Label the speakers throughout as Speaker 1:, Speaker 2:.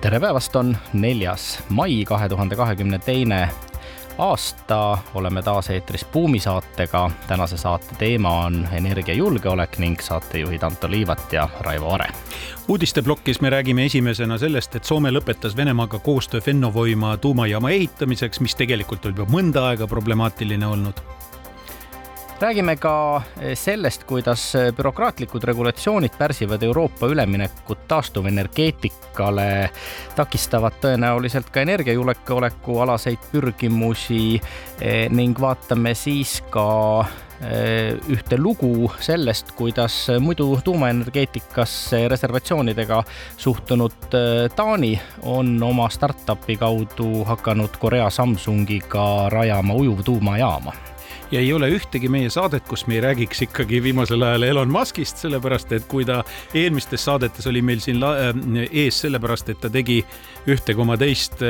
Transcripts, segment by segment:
Speaker 1: Tere päevast, on neljas mai kahe tuhande kahekümne teine aasta, oleme taas eetris Buumi saatega. tänase saate teema on energiajulgeolek ning saatejuhid Anto Liivat ja Raivo Vare.
Speaker 2: uudisteplokis me räägime esimesena sellest, et Soome lõpetas Venemaaga koostöö Fennovoima tuumajaama ehitamiseks, mis tegelikult on juba mõnda aega problemaatiline olnud
Speaker 1: räägime ka sellest, kuidas bürokraatlikud regulatsioonid pärsivad Euroopa üleminekut taastuvenergeetikale, takistavad tõenäoliselt ka energiajulgeoleku alaseid pürgimusi ning vaatame siis ka ühte lugu sellest, kuidas muidu tuumaenergeetikasse reservatsioonidega suhtunud Taani on oma startup'i kaudu hakanud Korea Samsungiga rajama ujuvtuumajaama
Speaker 2: ja ei ole ühtegi meie saadet, kus me ei räägiks ikkagi viimasel ajal Elon Muskist, sellepärast et kui ta eelmistes saadetes oli meil siin ees sellepärast, et ta tegi ühte koma teist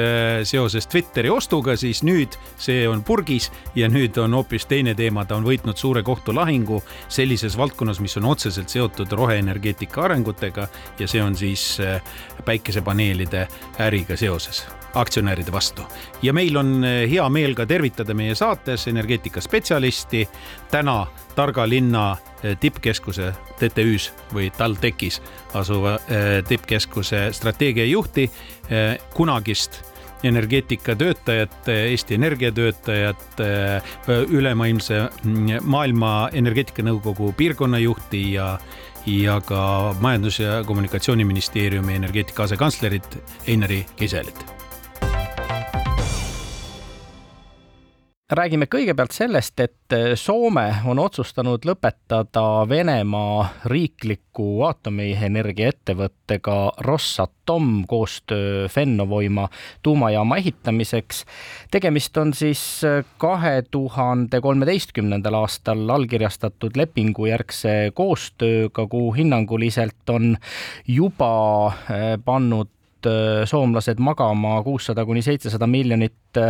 Speaker 2: seoses Twitteri ostuga, siis nüüd see on purgis ja nüüd on hoopis teine teema, ta on võitnud suure kohtulahingu sellises valdkonnas, mis on otseselt seotud roheenergeetika arengutega ja see on siis päikesepaneelide äriga seoses aktsionäride vastu. ja meil on hea meel ka tervitada meie saates energeetikaspetsialisti, täna Targa linna tippkeskuse TTÜ-s või TalTechis asuva tippkeskuse strateegiajuhti, kunagist energeetikatöötajat, Eesti Energia töötajat, ülemaailmse Maailma Energeetikanõukogu piirkonnajuhti ja ja ka Majandus- ja Kommunikatsiooniministeeriumi energeetika asekantslerit Einari Kiselit
Speaker 1: räägime kõigepealt sellest, et Soome on otsustanud lõpetada Venemaa riikliku aatomienergiaettevõttega Rosatom koostöö Fennovoima tuumajaama ehitamiseks. tegemist on siis kahe tuhande kolmeteistkümnendal aastal allkirjastatud lepingujärgse koostööga, kuhu hinnanguliselt on juba pannud soomlased magama kuussada kuni seitsesada miljonit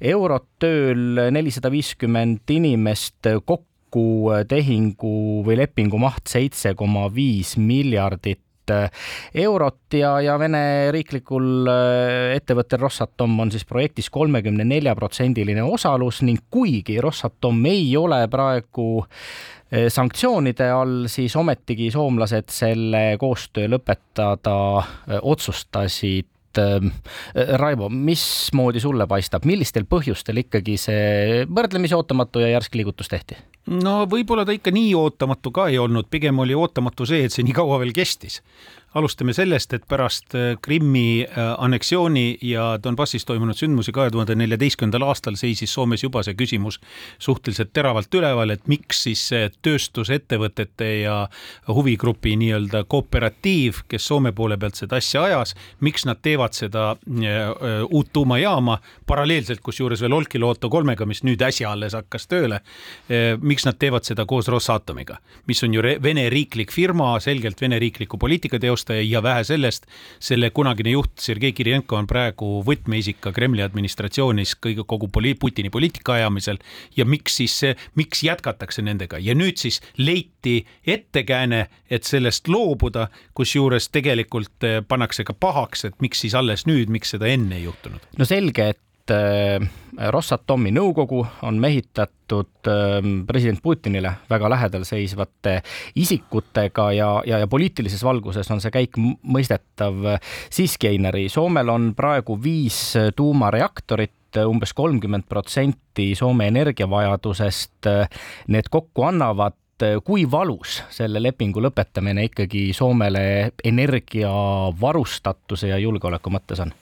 Speaker 1: eurot tööl, nelisada viiskümmend inimest kokku tehingu või lepingu maht seitse koma viis miljardit eurot ja, ja Vene riiklikul ettevõttel Rosatom on siis projektis kolmekümne nelja protsendiline osalus ning kuigi Rosatom ei ole praegu sanktsioonide all, siis ometigi soomlased selle koostöö lõpetada otsustasid. Raivo, mismoodi sulle paistab, millistel põhjustel ikkagi see võrdlemisi ootamatu ja järsk liigutus tehti?
Speaker 2: no võib-olla ta ikka nii ootamatu ka ei olnud, pigem oli ootamatu see, et see nii kaua veel kestis alustame sellest, et pärast Krimmi anneksiooni ja Donbassis toimunud sündmusi kahe tuhande neljateistkümnendal aastal seisis Soomes juba see küsimus suhteliselt teravalt üleval, et miks siis see tööstusettevõtete ja huvigrupi nii-öelda kooperatiiv, kes Soome poole pealt seda asja ajas, miks nad teevad seda uut tuumajaama paralleelselt, kusjuures veel Olkiluoto kolmega, mis nüüd äsja alles hakkas tööle. miks nad teevad seda koos Rosatomiga, mis on ju Vene riiklik firma, selgelt Vene riikliku poliitika teostaja teostaja ja vähe sellest, selle kunagine juht Sergei Kirjenko on praegu võtmeisik ka Kremli administratsioonis kõige, kogu poli-, Putini poliitika ajamisel ja miks siis, miks jätkatakse nendega ja nüüd siis leiti ettekääne, et sellest loobuda, kusjuures tegelikult eh, pannakse ka pahaks, et miks siis alles nüüd, miks seda enne ei juhtunud?
Speaker 1: no selge, et et Rossatomi nõukogu on mehitatud president Putinile väga lähedal seisvate isikutega ja, ja, ja poliitilises valguses on see käik mõistetav. siiski, Einari, Soomel on praegu viis tuumareaktorit, umbes kolmkümmend protsenti Soome energiavajadusest need kokku annavad kui valus selle lepingu lõpetamine ikkagi Soomele energiavarustatuse ja julgeoleku mõttes on?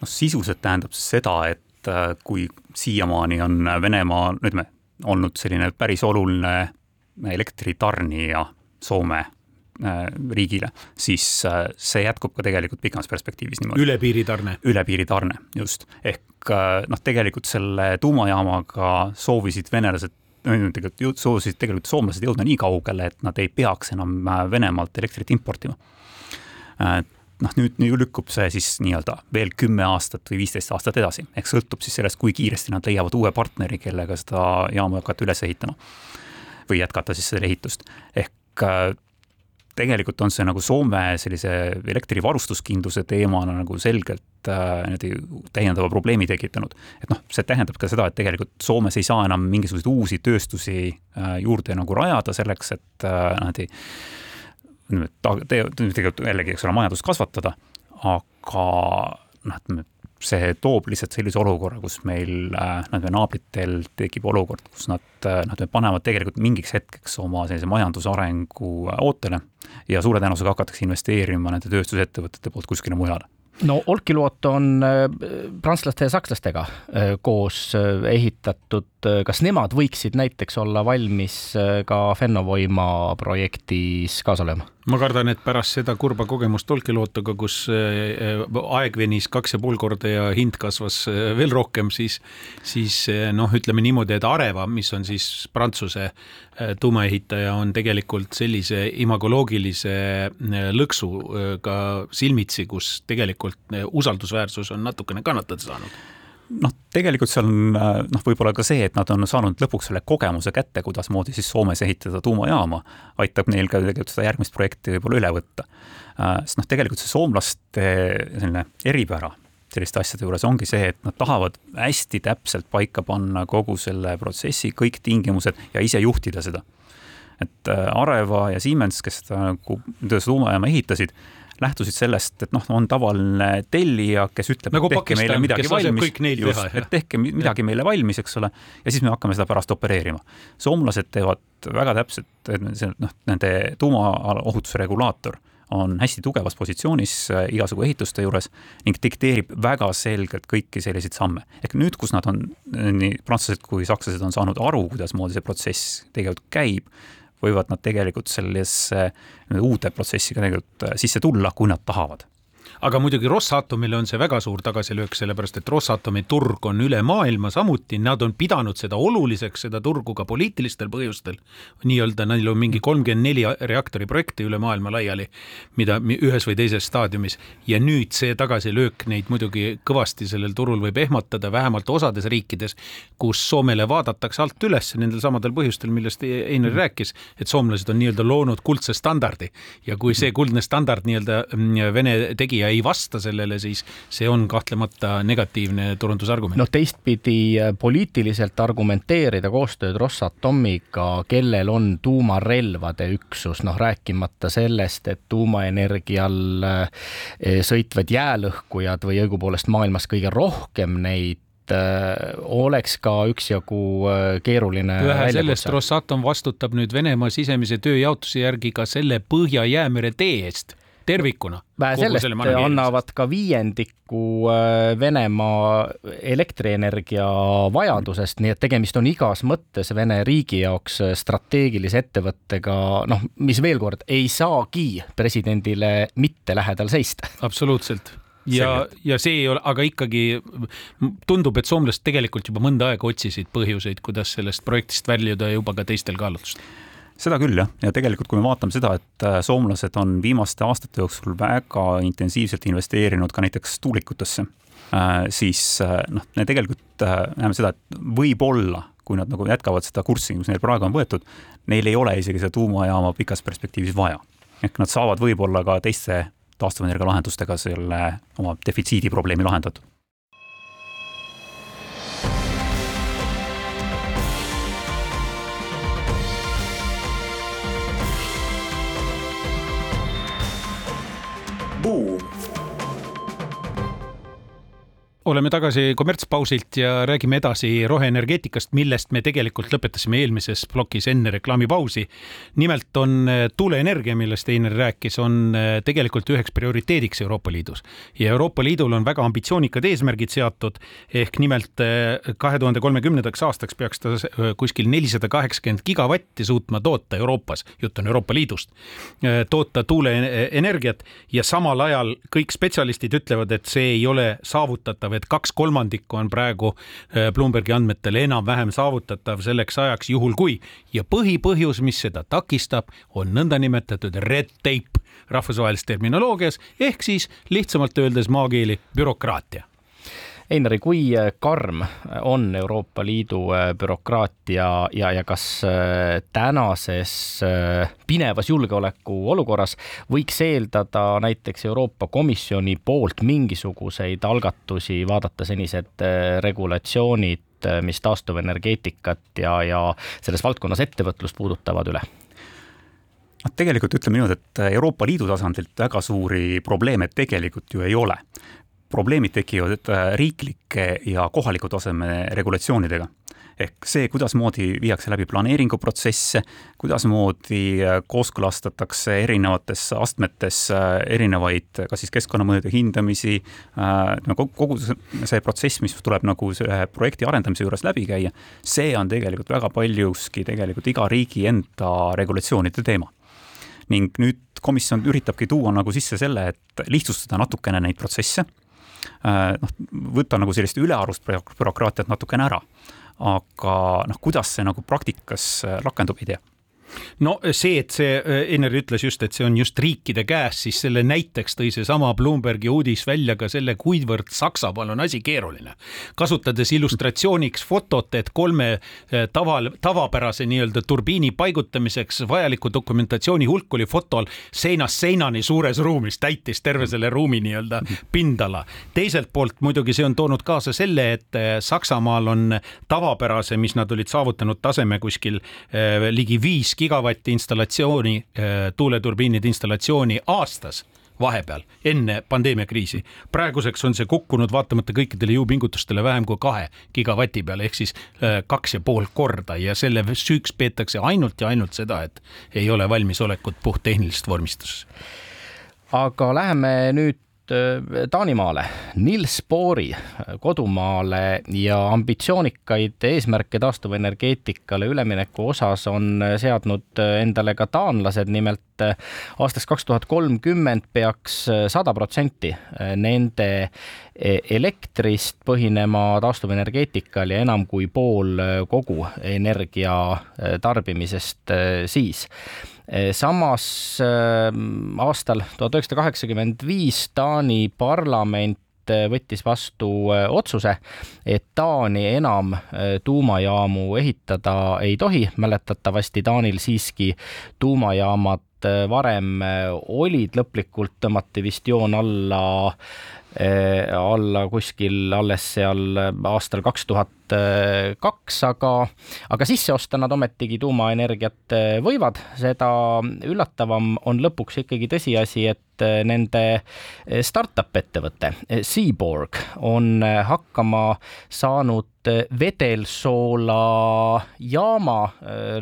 Speaker 3: Noh, sisuliselt tähendab see seda, et äh, kui siiamaani on Venemaa, ütleme, olnud selline päris oluline elektritarnija Soome riigile, siis see jätkub ka tegelikult pikemas perspektiivis niimoodi.
Speaker 2: üle piiritarne.
Speaker 3: üle piiritarne, just. ehk noh, tegelikult selle tuumajaamaga soovisid venelased tegelikult soovisid tegelikult soomlased jõudma nii kaugele, et nad ei peaks enam Venemaalt elektrit importima noh, nüüd, nüüd lükkub see siis nii-öelda veel kümme aastat või viisteist aastat edasi, ehk sõltub siis sellest, kui kiiresti nad leiavad uue partneri, kellega seda jaama hakata üles ehitama. või jätkata siis selle ehitust, ehk äh, tegelikult on see nagu Soome sellise elektrivarustuskindluse teemana nagu selgelt äh, niimoodi täiendava probleemi tekitanud. et noh, see tähendab ka seda, et tegelikult Soomes ei saa enam mingisuguseid uusi tööstusi äh, juurde nagu rajada selleks, et niimoodi äh, tegelikult jällegi, eks ole, majandust kasvatada, aga noh, ütleme, see toob lihtsalt sellise olukorra, kus meil äh, nende naabritel tekib olukord, kus nad, äh, nad panevad tegelikult mingiks hetkeks oma sellise majandusarengu ootele ja suure tõenäosusega hakatakse investeerima nende tööstusettevõtete poolt kuskile mujale
Speaker 1: no Olkiluoto on äh, prantslaste ja sakslastega äh, koos äh, ehitatud, kas nemad võiksid näiteks olla valmis ka Fennovoima projektis kaasa lööma?
Speaker 2: ma kardan, et pärast seda kurba kogemust Olkiluotoga, kus aeg venis kaks ja pool korda ja hind kasvas veel rohkem, siis, siis noh, ütleme niimoodi, et Areva, mis on siis Prantsuse tuumaehitaja, on tegelikult sellise imagoloogilise lõksuga silmitsi, kus tegelikult tegelikult eh, usaldusväärsus on natukene kannatada saanud
Speaker 3: noh, tegelikult seal on noh, võib-olla ka see, et nad on saanud lõpuks selle kogemuse kätte, kuidasmoodi siis Soomes ehitada tuumajaama, aitab neil ka tegelikult seda järgmist projekti võib-olla üle võtta. Äh, sest noh, tegelikult see soomlaste selline eripära selliste asjade juures ongi see, et nad tahavad hästi täpselt paika panna kogu selle protsessi, kõik tingimused ja ise juhtida seda. et Areva ja Siemens, kes seda nagu tuumajaama ehitasid lähtusid sellest, et noh, on tavaline tellija, kes ütleb
Speaker 2: nagu,
Speaker 3: et tehke meile midagi valmis,
Speaker 2: just,
Speaker 3: et tehke midagi ja. meile valmis, eks ole, ja siis me hakkame seda pärast opereerima. soomlased teevad väga täpselt, see noh, nende tuumaohutuse regulaator on hästi tugevas positsioonis äh, igasugu ehituste juures ning dikteerib väga selgelt kõiki selliseid samme. ehk nüüd, kus nad on, nii prantslased kui sakslased on saanud aru, kuidasmoodi see protsess tegelikult käib, võivad nad tegelikult sellesse uude protsessi ka tegelikult äh, sisse tulla, kui nad tahavad
Speaker 2: aga muidugi Rosatomile on see väga suur tagasilöök, sellepärast et Rosatomi turg on üle maailma samuti, nad on pidanud seda oluliseks, seda turgu ka poliitilistel põhjustel. nii-öelda neil on mingi kolmkümmend neli reaktori projekti üle maailma laiali, mida ühes või teises staadiumis ja nüüd see tagasilöök neid muidugi kõvasti sellel turul võib ehmatada, vähemalt osades riikides, kus Soomele vaadatakse alt üles nendel samadel põhjustel, millest e-, Einar mm. rääkis, et soomlased on nii-öelda loonud kuldse standardi ja kui see kuldne standard nii-öelda mm, Vene tegija ja ei vasta sellele, siis see on kahtlemata negatiivne turundusargument.
Speaker 1: noh, teistpidi äh, poliitiliselt argumenteerida koostööd Rosatomiga, kellel on tuumarelvade üksus, noh rääkimata sellest, et tuumaenergial äh, sõitvad jäälõhkujad või õigupoolest maailmas kõige rohkem neid äh, oleks ka üksjagu keeruline.
Speaker 2: vähe sellest, Rosatom vastutab nüüd Venemaa sisemise tööjaotuse järgi ka selle Põhja-Jäämere tee eest tervikuna.
Speaker 1: vähe sellest, annavad ka viiendiku äh, Venemaa elektrienergia vajadusest, nii et tegemist on igas mõttes Vene riigi jaoks äh, strateegilise ettevõttega, noh, mis veel kord ei saagi presidendile mitte lähedal seista.
Speaker 2: absoluutselt ja, ja see ei ole, aga ikkagi tundub, et soomlased tegelikult juba mõnda aega otsisid põhjuseid, kuidas sellest projektist väljuda juba ka teistel kaalutlustel
Speaker 3: seda küll jah, ja tegelikult, kui me vaatame seda, et äh, soomlased on viimaste aastate jooksul väga intensiivselt investeerinud ka näiteks tuulikutesse, äh, siis äh, noh, me tegelikult näeme seda, et võib-olla kui nad nagu jätkavad seda kurssi, mis neil praegu on võetud, neil ei ole isegi seda tuumajaama pikas perspektiivis vaja. ehk nad saavad võib-olla ka teiste taastuvenergia lahendustega selle oma defitsiidi probleemi lahendatud boom
Speaker 2: oleme tagasi kommertspausilt ja räägime edasi roheenergeetikast, millest me tegelikult lõpetasime eelmises plokis enne reklaamipausi. nimelt on äh, tuuleenergia, millest Einar rääkis, on äh, tegelikult üheks prioriteediks Euroopa Liidus ja Euroopa Liidul on väga ambitsioonikad eesmärgid seatud ehk nimelt kahe tuhande kolmekümnendaks aastaks peaks ta kuskil nelisada kaheksakümmend gigavatti suutma toota Euroopas, jutt on Euroopa Liidust, toota tuuleenergiat ja samal ajal kõik spetsialistid ütlevad, et see ei ole saavutatav, et kaks kolmandikku on praegu äh, Bloombergi andmetel enam-vähem saavutatav selleks ajaks, juhul kui. ja põhipõhjus, mis seda takistab, on nõndanimetatud red tape rahvusvahelises terminoloogias ehk siis lihtsamalt öeldes maakeeli bürokraatia
Speaker 1: Einari, kui äh, karm on Euroopa Liidu äh, bürokraatia ja, ja kas äh, tänases pinevas julgeolekuolukorras võiks eeldada näiteks Euroopa Komisjoni poolt mingisuguseid algatusi, vaadata senised regulatsioonid, mis taastuvenergeetikat ja, ja selles valdkonnas ettevõtlust puudutavad üle?
Speaker 3: noh, tegelikult ütleme niimoodi, et Euroopa Liidu tasandilt väga suuri probleeme tegelikult ju ei ole probleemid tekivad äh, riiklike ja kohaliku taseme regulatsioonidega. ehk see, kuidasmoodi viiakse läbi planeeringuprotsesse, kuidasmoodi äh, kooskõlastatakse erinevates astmetes äh, erinevaid, kas siis keskkonnamõjude hindamisi, no kogu see protsess, mis tuleb nagu ühe projekti arendamise juures läbi käia, see on tegelikult väga paljuski tegelikult iga riigi enda regulatsioonide teema ning nüüd komisjon üritabki tuua nagu sisse selle, et lihtsustada natukene neid protsesse noh, võtta nagu sellist ülearust bürokraatiat natukene ära. aga noh, kuidas see nagu praktikas äh, rakendub, ei tea
Speaker 2: no see, et see, äh, Einar ütles just, et see on just riikide käes, siis selle näiteks tõi seesama Bloombergi uudis välja ka selle, kuivõrd Saksamaal on asi keeruline. kasutades illustratsiooniks fotot, et kolme äh, tava, tavapärase nii-öelda turbiini paigutamiseks vajaliku dokumentatsiooni hulk oli fotol seinast seinani suures ruumis, täitis terve selle ruumi nii-öelda pindala. teiselt poolt muidugi see on toonud kaasa selle, et Saksamaal on tavapärase, mis nad olid saavutanud taseme kuskil ligi viis gigavatti installatsiooni, äh, tuuleturbiinide installatsiooni aastas vahepeal, enne pandeemiakriisi. praeguseks on see kukkunud vaatamata kõikidele jõupingutustele vähem kui kahe gigavati peale ehk siis äh, kaks ja pool korda ja selle süüks peetakse ainult ja ainult seda, et ei ole valmisolekut puhttehnilist vormistuses.
Speaker 1: aga läheme nüüd Taanimaale, Nils Boori äh, kodumaale ja ambitsioonikaid eesmärke taastuvenergeetikale ülemineku osas on äh, seadnud endale ka taanlased, nimelt aastaks kaks tuhat kolmkümmend peaks sada protsenti nende elektrist põhinema taastuvenergeetikal ja enam kui pool kogu energia tarbimisest siis samas ehm, aastal tuhat üheksasada kaheksakümmend viis Taani parlament eh, võttis vastu eh, otsuse, et Taani enam tuumajaamu ehitada ei tohi. mäletatavasti Taanil siiski tuumajaamad varem olid, lõplikult tõmmati vist joon alla alla kuskil alles seal aastal kaks tuhat kaks, aga, aga sisse osta nad ometigi tuumaenergiat võivad, seda üllatavam on lõpuks ikkagi tõsiasi, et eh, nende eh, startup ettevõte Seaborg on hakkama saanud vedelsoola jaama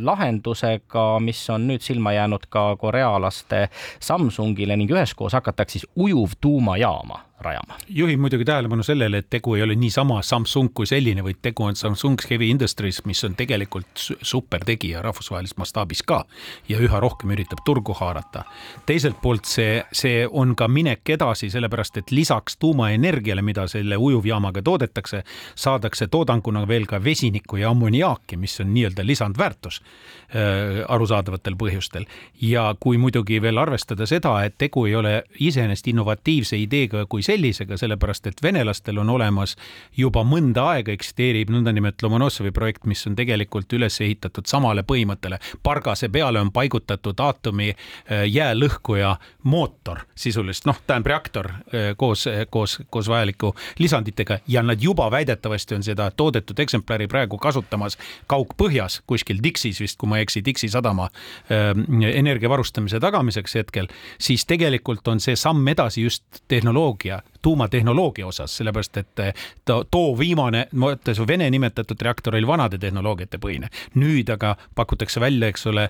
Speaker 1: lahendusega, mis on nüüd silma jäänud ka korealaste Samsungile ning üheskoos hakatakse siis ujuv tuumajaama rajama.
Speaker 2: juhin muidugi tähelepanu sellele, et tegu ei ole niisama Samsung kui selline, vaid tegu tegu on Samsung Heavy Industries, mis on tegelikult super tegija rahvusvahelises mastaabis ka ja üha rohkem üritab turgu haarata. teiselt poolt see, see on ka minek edasi, sellepärast et lisaks tuumaenergiale, mida selle ujuvjaamaga toodetakse, saadakse toodanguna veel ka vesinikku ja ammoniaaki, mis on nii-öelda lisandväärtus äh, arusaadavatel põhjustel. ja kui muidugi veel arvestada seda, et tegu ei ole iseenesest innovatiivse ideega kui sellisega, sellepärast et venelastel on olemas juba mõnda aega eksisteeriv käib nõndanimetatud Lomonossovi projekt, mis on tegelikult üles ehitatud samale põhimõttele. pargase peale on paigutatud aatomi äh, jäälõhkuja mootor sisuliselt, noh, tähendab reaktor äh, koos, koos, koos vajaliku lisanditega ja nad juba väidetavasti on seda toodetud eksemplari praegu kasutamas kaugpõhjas kuskil Dixis vist, kui ma ei eksi, Dixi sadama äh, energia varustamise tagamiseks hetkel, siis tegelikult on see samm edasi just tehnoloogia tuumatehnoloogia osas, sellepärast et ta, too viimane, ma ütlen, su Vene nimetatud reaktor oli vanade tehnoloogiate põhine. nüüd aga pakutakse välja, eks ole,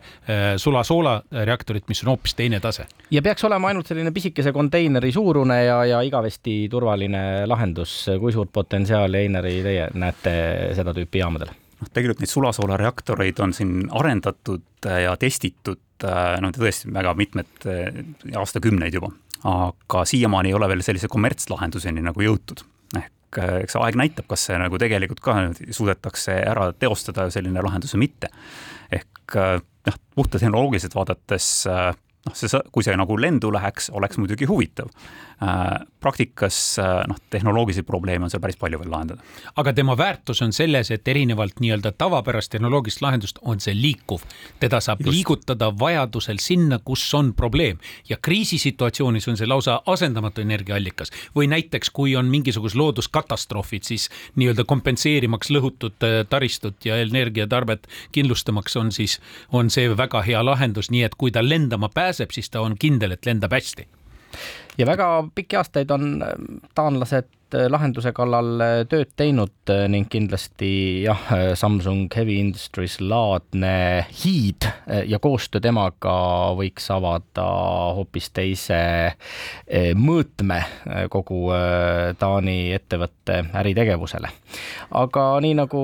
Speaker 2: sulasoola reaktorit, mis on hoopis teine tase.
Speaker 1: ja peaks olema ainult selline pisikese konteineri suurune ja, ja igavesti turvaline lahendus. kui suurt potentsiaali, Einari, teie näete seda tüüpi jaamadel?
Speaker 3: noh, tegelikult neid sulasoolareaktoreid on siin arendatud ja testitud no tõesti väga mitmed aastakümneid juba, aga siiamaani ei ole veel sellise kommertslahenduseni nagu jõutud. ehk eks aeg näitab, kas see nagu tegelikult ka suudetakse ära teostada, selline lahendus või mitte. ehk noh, puhta tehnoloogiliselt vaadates noh, see, kui see nagu lendu läheks, oleks muidugi huvitav Äh, praktikas äh, noh, tehnoloogilisi probleeme on seal päris palju veel lahendada.
Speaker 2: aga tema väärtus on selles, et erinevalt nii-öelda tavapärast tehnoloogilist lahendust on see liikuv. teda saab Just. liigutada vajadusel sinna, kus on probleem ja kriisisituatsioonis on see lausa asendamatu energiaallikas. või näiteks, kui on mingisugused looduskatastroofid, siis nii-öelda kompenseerimaks lõhutud äh, taristut ja energiatarvet kindlustamaks on siis, on see väga hea lahendus, nii et kui ta lendama pääseb, siis ta on kindel, et lendab hästi
Speaker 1: ja väga pikki aastaid on äh, taanlased äh, lahenduse kallal äh, tööd teinud ning kindlasti jah, Samsung Heavy Industries laadne hiid ja koostöö temaga võiks avada hoopis teise mõõtme kogu Taani ettevõtte äritegevusele. aga nii nagu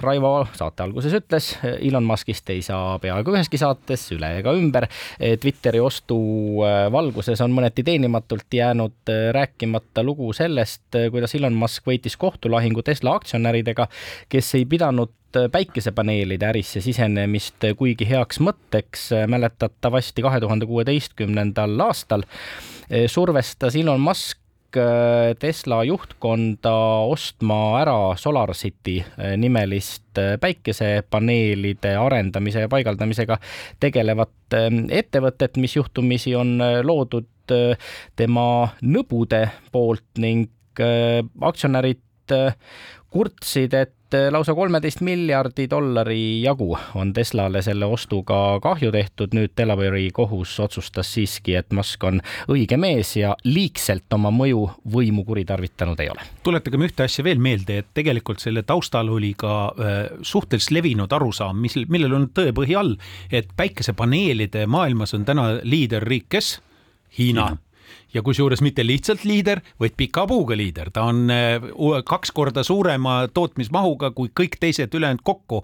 Speaker 1: Raivo saate alguses ütles, Elon Muskist ei saa peaaegu üheski saates üle ega ümber. Twitteri ostu valguses on mõneti teenimatult jäänud rääkimata lugu sellest, kuidas Elon Musk võitis kohtulahingu Tesla aktsionäridega, kes ei pidanud päikesepaneelide ärisse sisenemist kuigi heaks mõtteks. mäletatavasti kahe tuhande kuueteistkümnendal aastal survestas Elon Musk Tesla juhtkonda ostma ära SolarCity nimelist päikesepaneelide arendamise ja paigaldamisega tegelevat ettevõtet, mis juhtumisi on loodud tema nõbude poolt ning aktsionärid kurtsid, et lausa kolmeteist miljardi dollari jagu on Teslale selle ostuga kahju tehtud. nüüd Delaware'i kohus otsustas siiski, et Musk on õige mees ja liigselt oma mõju võimu kuritarvitanud ei ole.
Speaker 2: tuletagem ühte asja veel meelde, et tegelikult selle taustal oli ka äh, suhteliselt levinud arusaam, mis, millel on tõepõhi all, et päikesepaneelide maailmas on täna liiderriik, kes? Hiina, Hiina ja kusjuures mitte lihtsalt liider, vaid pika puuga liider, ta on äh, kaks korda suurema tootmismahuga kui kõik teised ülejäänud kokku.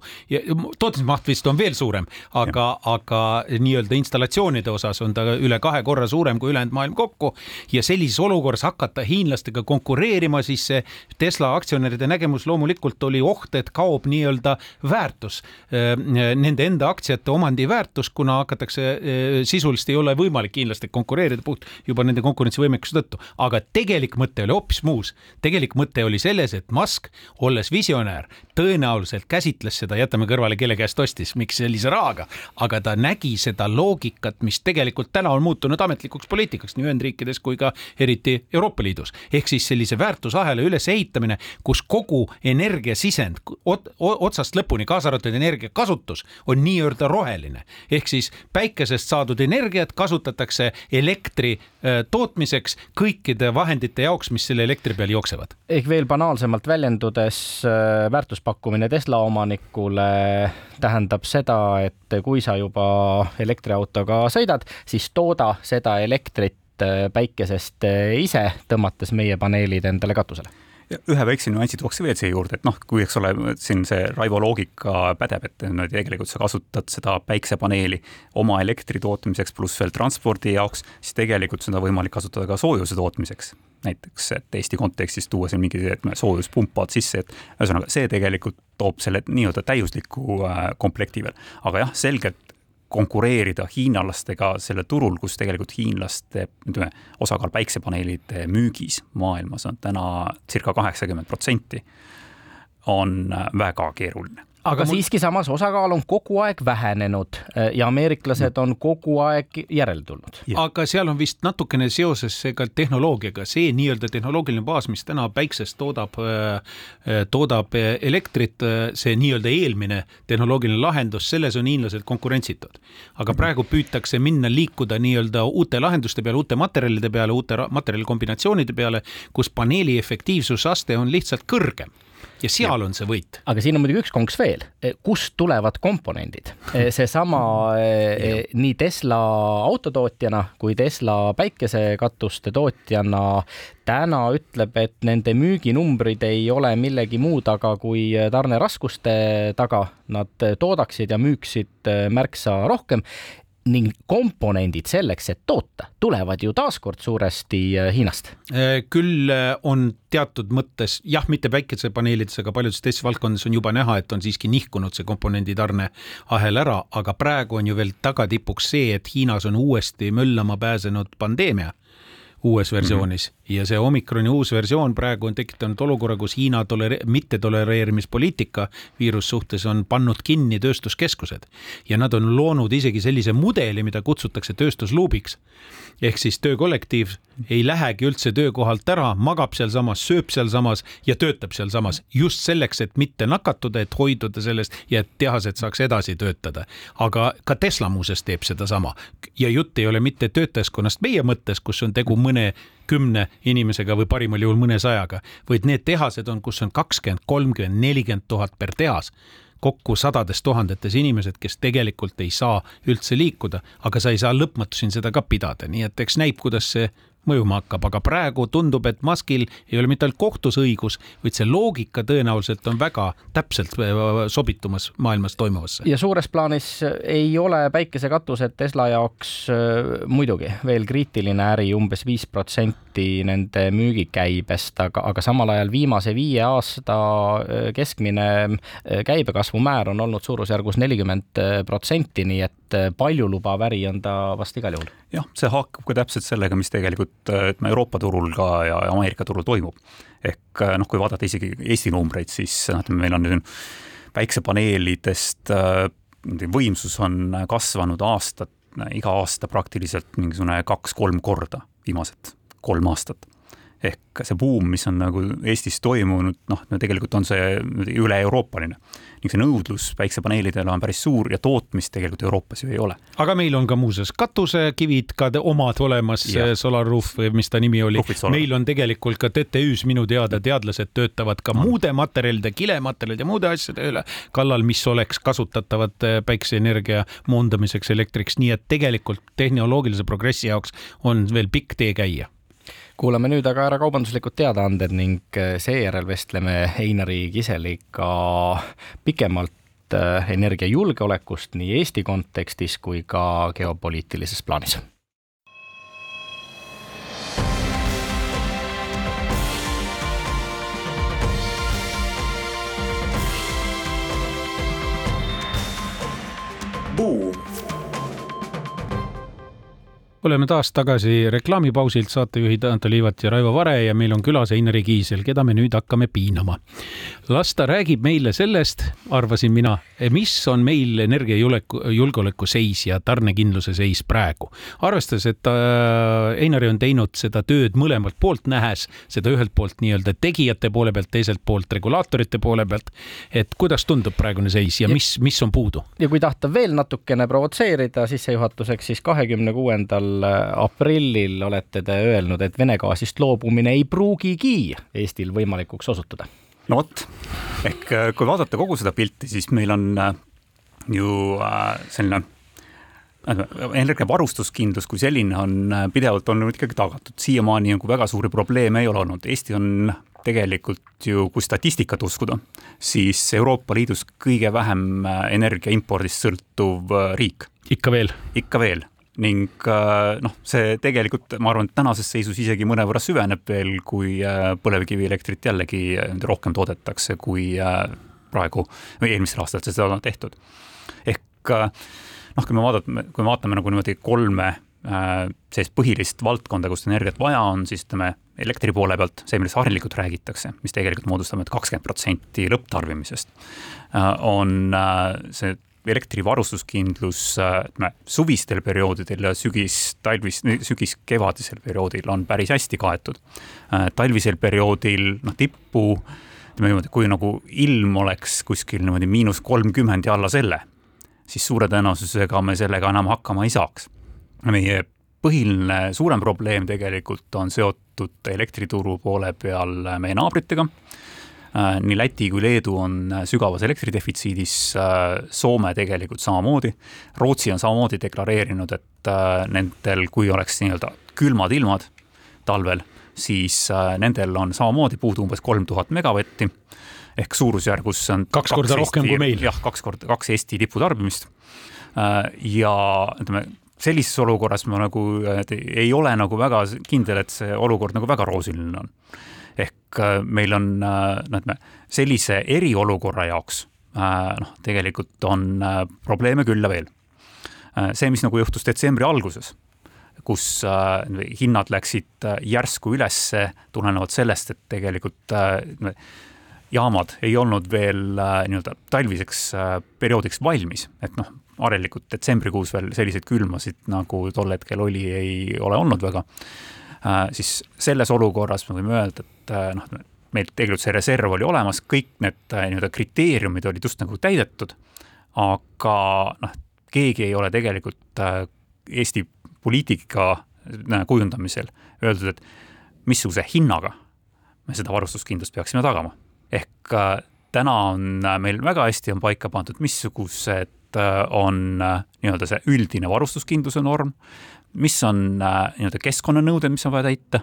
Speaker 2: Tootmismaht vist on veel suurem, aga, aga nii-öelda installatsioonide osas on ta üle kahe korra suurem kui ülejäänud maailm kokku. Ja sellises olukorras hakata hiinlastega konkureerima, siis see Tesla aktsionäride nägemus loomulikult oli oht, et kaob nii-öelda väärtus, äh, nende enda aktsiate omandi väärtus, kuna hakatakse äh, sisuliselt ei ole võimalik hiinlastega konkureerida puht juba nende konkurentsivõimega konkurentsivõimekuse tõttu, aga tegelik mõte oli hoopis muus. tegelik mõte oli selles, et Musk, olles visionäär, tõenäoliselt käsitles seda, jätame kõrvale, kelle käest ostis, miks sellise rahaga, aga ta nägi seda loogikat, mis tegelikult täna on muutunud ametlikuks poliitikaks nii Ühendriikides kui ka eriti Euroopa Liidus. ehk siis sellise väärtusahela ülesehitamine, kus kogu energiasisend otsast lõpuni, kaasa arvatud energiakasutus, on nii-öelda roheline. ehk siis päikesest saadud energiat kasutatakse elektri tootmiseks tootmiseks kõikide vahendite jaoks, mis selle elektri peal jooksevad.
Speaker 1: ehk veel banaalsemalt väljendudes, äh, väärtuspakkumine Tesla omanikule tähendab seda, et kui sa juba elektriautoga sõidad, siis tooda seda elektrit äh, päikesest äh, ise, tõmmates meie paneelid endale katusele
Speaker 3: ühe väikse nüansi tooks veel siia juurde, et noh, kui eks ole, siin see Raivo loogika pädeb, et no tegelikult sa kasutad seda päiksepaneeli oma elektri tootmiseks pluss veel transpordi jaoks, siis tegelikult seda on võimalik kasutada ka soojuse tootmiseks. näiteks, et Eesti kontekstis tuua siin mingi soojuspumpad sisse, et ühesõnaga see tegelikult toob selle nii-öelda täiusliku äh, komplekti veel, aga jah, selgelt konkureerida hiinlastega sellel turul, kus tegelikult hiinlaste, ütleme, osakaal päiksepaneelide müügis maailmas on täna circa kaheksakümmend protsenti, on väga keeruline
Speaker 1: aga mul... siiski samas osakaal on kogu aeg vähenenud äh, ja ameeriklased on kogu aeg järele tulnud.
Speaker 2: aga seal on vist natukene seoses ka tehnoloogiaga, see nii-öelda tehnoloogiline baas, mis täna päiksest toodab, äh, toodab elektrit, see nii-öelda eelmine tehnoloogiline lahendus, selles on hiinlased konkurentsitud. aga praegu püütakse minna, liikuda nii-öelda uute lahenduste peale, uute materjalide peale, uute materjalikombinatsioonide peale, kus paneeli efektiivsusaste on lihtsalt kõrgem ja seal ja. on see võit.
Speaker 1: aga siin on muidugi üks konks veel, e, kust tulevad komponendid? E, seesama e, nii Tesla autotootjana kui Tesla päikesekatuste tootjana täna ütleb, et nende müüginumbrid ei ole millegi muu taga kui tarneraskuste taga. Nad toodaksid ja müüksid märksa rohkem ning komponendid selleks, et toota, tulevad ju taaskord suuresti äh, Hiinast.
Speaker 2: Äh, küll äh, on teatud mõttes jah, mitte päikesepaneelides, aga paljudes teistes valdkondades on juba näha, et on siiski nihkunud see komponendi tarneahel ära, aga praegu on ju veel tagatipuks see, et Hiinas on uuesti möllama pääsenud pandeemia uues versioonis mm -hmm. ja see omikroni uus versioon praegu on tekitanud olukorra, kus Hiina tolere-, mittetolereerimispoliitika viirus suhtes on pannud kinni tööstuskeskused ja nad on loonud isegi sellise mudeli, mida kutsutakse tööstusluubiks. ehk siis töökollektiiv ei lähegi üldse töökohalt ära, magab sealsamas, sööb sealsamas ja töötab sealsamas just selleks, et mitte nakatuda, et hoiduda sellest ja et tehased saaks edasi töötada. aga ka Tesla muuseas teeb sedasama ja jutt ei ole mitte töötajaskonnast meie mõttes, kus on tegu mõne kümne inimesega või parimal juhul mõnesajaga, vaid need tehased on, kus on kakskümmend, kolmkümmend, nelikümmend tuhat per tehas. Kokku sadades tuhandetes inimesed, kes tegelikult ei saa üldse liikuda, aga sa ei saa lõpmatuseni seda ka pidada, nii et eks näib, kuidas see mõjuma hakkab, aga praegu tundub, et Muskil ei ole mitte ainult kohtus õigus, vaid see loogika tõenäoliselt on väga täpselt äh, sobitumas maailmas toimuvasse.
Speaker 1: ja suures plaanis ei ole päikesekatused Tesla jaoks äh, muidugi veel kriitiline äri umbes, umbes viis protsenti nende müügikäibest, aga, aga samal ajal viimase viie aasta äh, keskmine käibekasvu määr on olnud suurusjärgus nelikümmend protsenti, nii et paljulubav äri on ta vast igal juhul.
Speaker 3: jah, see haakub ka täpselt sellega, mis tegelikult ütleme Euroopa turul ka ja, Ameerika turul toimub. ehk noh, kui vaadata isegi Eesti numbreid, siis noh, ütleme meil on päiksepaneelidest võimsus on kasvanud aastat, iga aasta praktiliselt mingisugune kaks-kolm korda viimased kolm aastat ehk see buum, mis on nagu Eestis toimunud, noh, tegelikult on see üle-euroopaline. ning see nõudlus päiksepaneelidele on päris suur ja tootmist tegelikult Euroopas ju ei ole.
Speaker 2: aga meil on ka muuseas katusekivid ka omad olemas, Solar Roof või mis ta nimi oli. meil on tegelikult ka TTÜ-s minu teada teadlased töötavad ka no. muude materjalide, kilematerjalide ja muude asjade üle kallal, mis oleks kasutatavad äh, päikseenergia moondamiseks elektriks, nii et tegelikult tehnoloogilise progressi jaoks on veel pikk tee käia
Speaker 1: kuulame nüüd aga ära kaubanduslikud teadaanded ning äh, seejärel vestleme Einari Kiseliga pikemalt äh, energiajulgeolekust nii Eesti kontekstis kui ka geopoliitilises plaanis
Speaker 2: oleme taas tagasi reklaamipausilt, saatejuhid Anto Liivat ja Raivo Vare ja meil on külas Einari Kiisel, keda me nüüd hakkame piinama. las ta räägib meile sellest, arvasin mina, mis on meil energiajulgeoleku, julgeoleku seis ja tarnekindluse seis praegu. arvestades, et Einari on teinud seda tööd mõlemalt poolt, nähes seda ühelt poolt nii-öelda tegijate poole pealt, teiselt poolt regulaatorite poole pealt. et kuidas tundub praegune seis ja mis, mis on puudu?
Speaker 1: ja kui tahta veel natukene provotseerida sissejuhatuseks, siis kahekümne kuuendal aprillil olete te öelnud, et Vene gaasist loobumine ei pruugigi Eestil võimalikuks osutuda.
Speaker 3: no vot, ehk äh, kui vaadata kogu seda pilti, siis meil on äh, ju äh, selline energiavarustuskindlus kui selline on pidevalt olnud ikkagi tagatud, siiamaani nagu väga suuri probleeme ei ole olnud, Eesti on tegelikult ju, kui statistikat uskuda, siis Euroopa Liidus kõige vähem energia impordist sõltuv riik.
Speaker 2: ikka veel?
Speaker 3: ikka veel ning äh, noh, see tegelikult, ma arvan, tänases seisus isegi mõnevõrra süveneb veel, kui äh, põlevkivielektrit jällegi äh, rohkem toodetakse, kui praegu või eelmistel aastatel seda on tehtud. ehk noh, kui me vaatame, kui me vaatame nagu niimoodi kolme sellist põhilist valdkonda, kus energiat vaja on, siis ütleme elektri poole pealt see, millest harilikult räägitakse, mis tegelikult moodustab nüüd kakskümmend protsenti lõpptarbimisest, on see elektrivarustuskindlus ütleme suvistel perioodidel ja sügis, talvis, sügis-kevadisel perioodil on päris hästi kaetud. talvisel perioodil noh, tippu ütleme niimoodi, kui nagu ilm oleks kuskil niimoodi miinus kolmkümmend ja alla selle siis suure tõenäosusega me sellega enam hakkama ei saaks. meie põhiline suurem probleem tegelikult on seotud elektrituru poole peal meie naabritega. Äh, nii Läti kui Leedu on sügavas elektridefitsiidis, äh, Soome tegelikult samamoodi. Rootsi on samamoodi deklareerinud, et äh, nendel, kui oleks nii-öelda külmad ilmad talvel, siis nendel on samamoodi puudu umbes kolm tuhat megavatti ehk suurusjärgus on
Speaker 2: kaks, kaks korda Eesti, rohkem kui meil.
Speaker 3: jah, kaks korda, kaks Eesti tiputarbimist. Äh, ja ütleme, sellises olukorras ma nagu ei ole nagu väga kindel, et see olukord nagu väga roosiline on. Ehk äh, meil on äh, noh, ütleme sellise eriolukorra jaoks noh, tegelikult on probleeme küll ja veel. see, mis nagu juhtus detsembri alguses kus äh, hinnad läksid järsku ülesse tulenevalt sellest, et tegelikult äh, jaamad ei olnud veel äh, nii-öelda talviseks äh, perioodiks valmis, et noh, harilikult detsembrikuus veel selliseid külmasid, nagu tol hetkel oli, ei ole olnud väga äh,, siis selles olukorras me võime öelda, et äh, noh, meil tegelikult see reserv oli olemas, kõik need äh, nii-öelda kriteeriumid olid just nagu täidetud, aga noh, keegi ei ole tegelikult äh, Eesti poliitika äh, kujundamisel öeldud, et missuguse hinnaga me seda varustuskindlust peaksime tagama. Ehk äh, täna on äh, meil väga hästi on paika pandud, missugused äh, on nii-öelda see üldine varustuskindluse norm, mis on nii-öelda keskkonnanõuded, mis on vaja täita,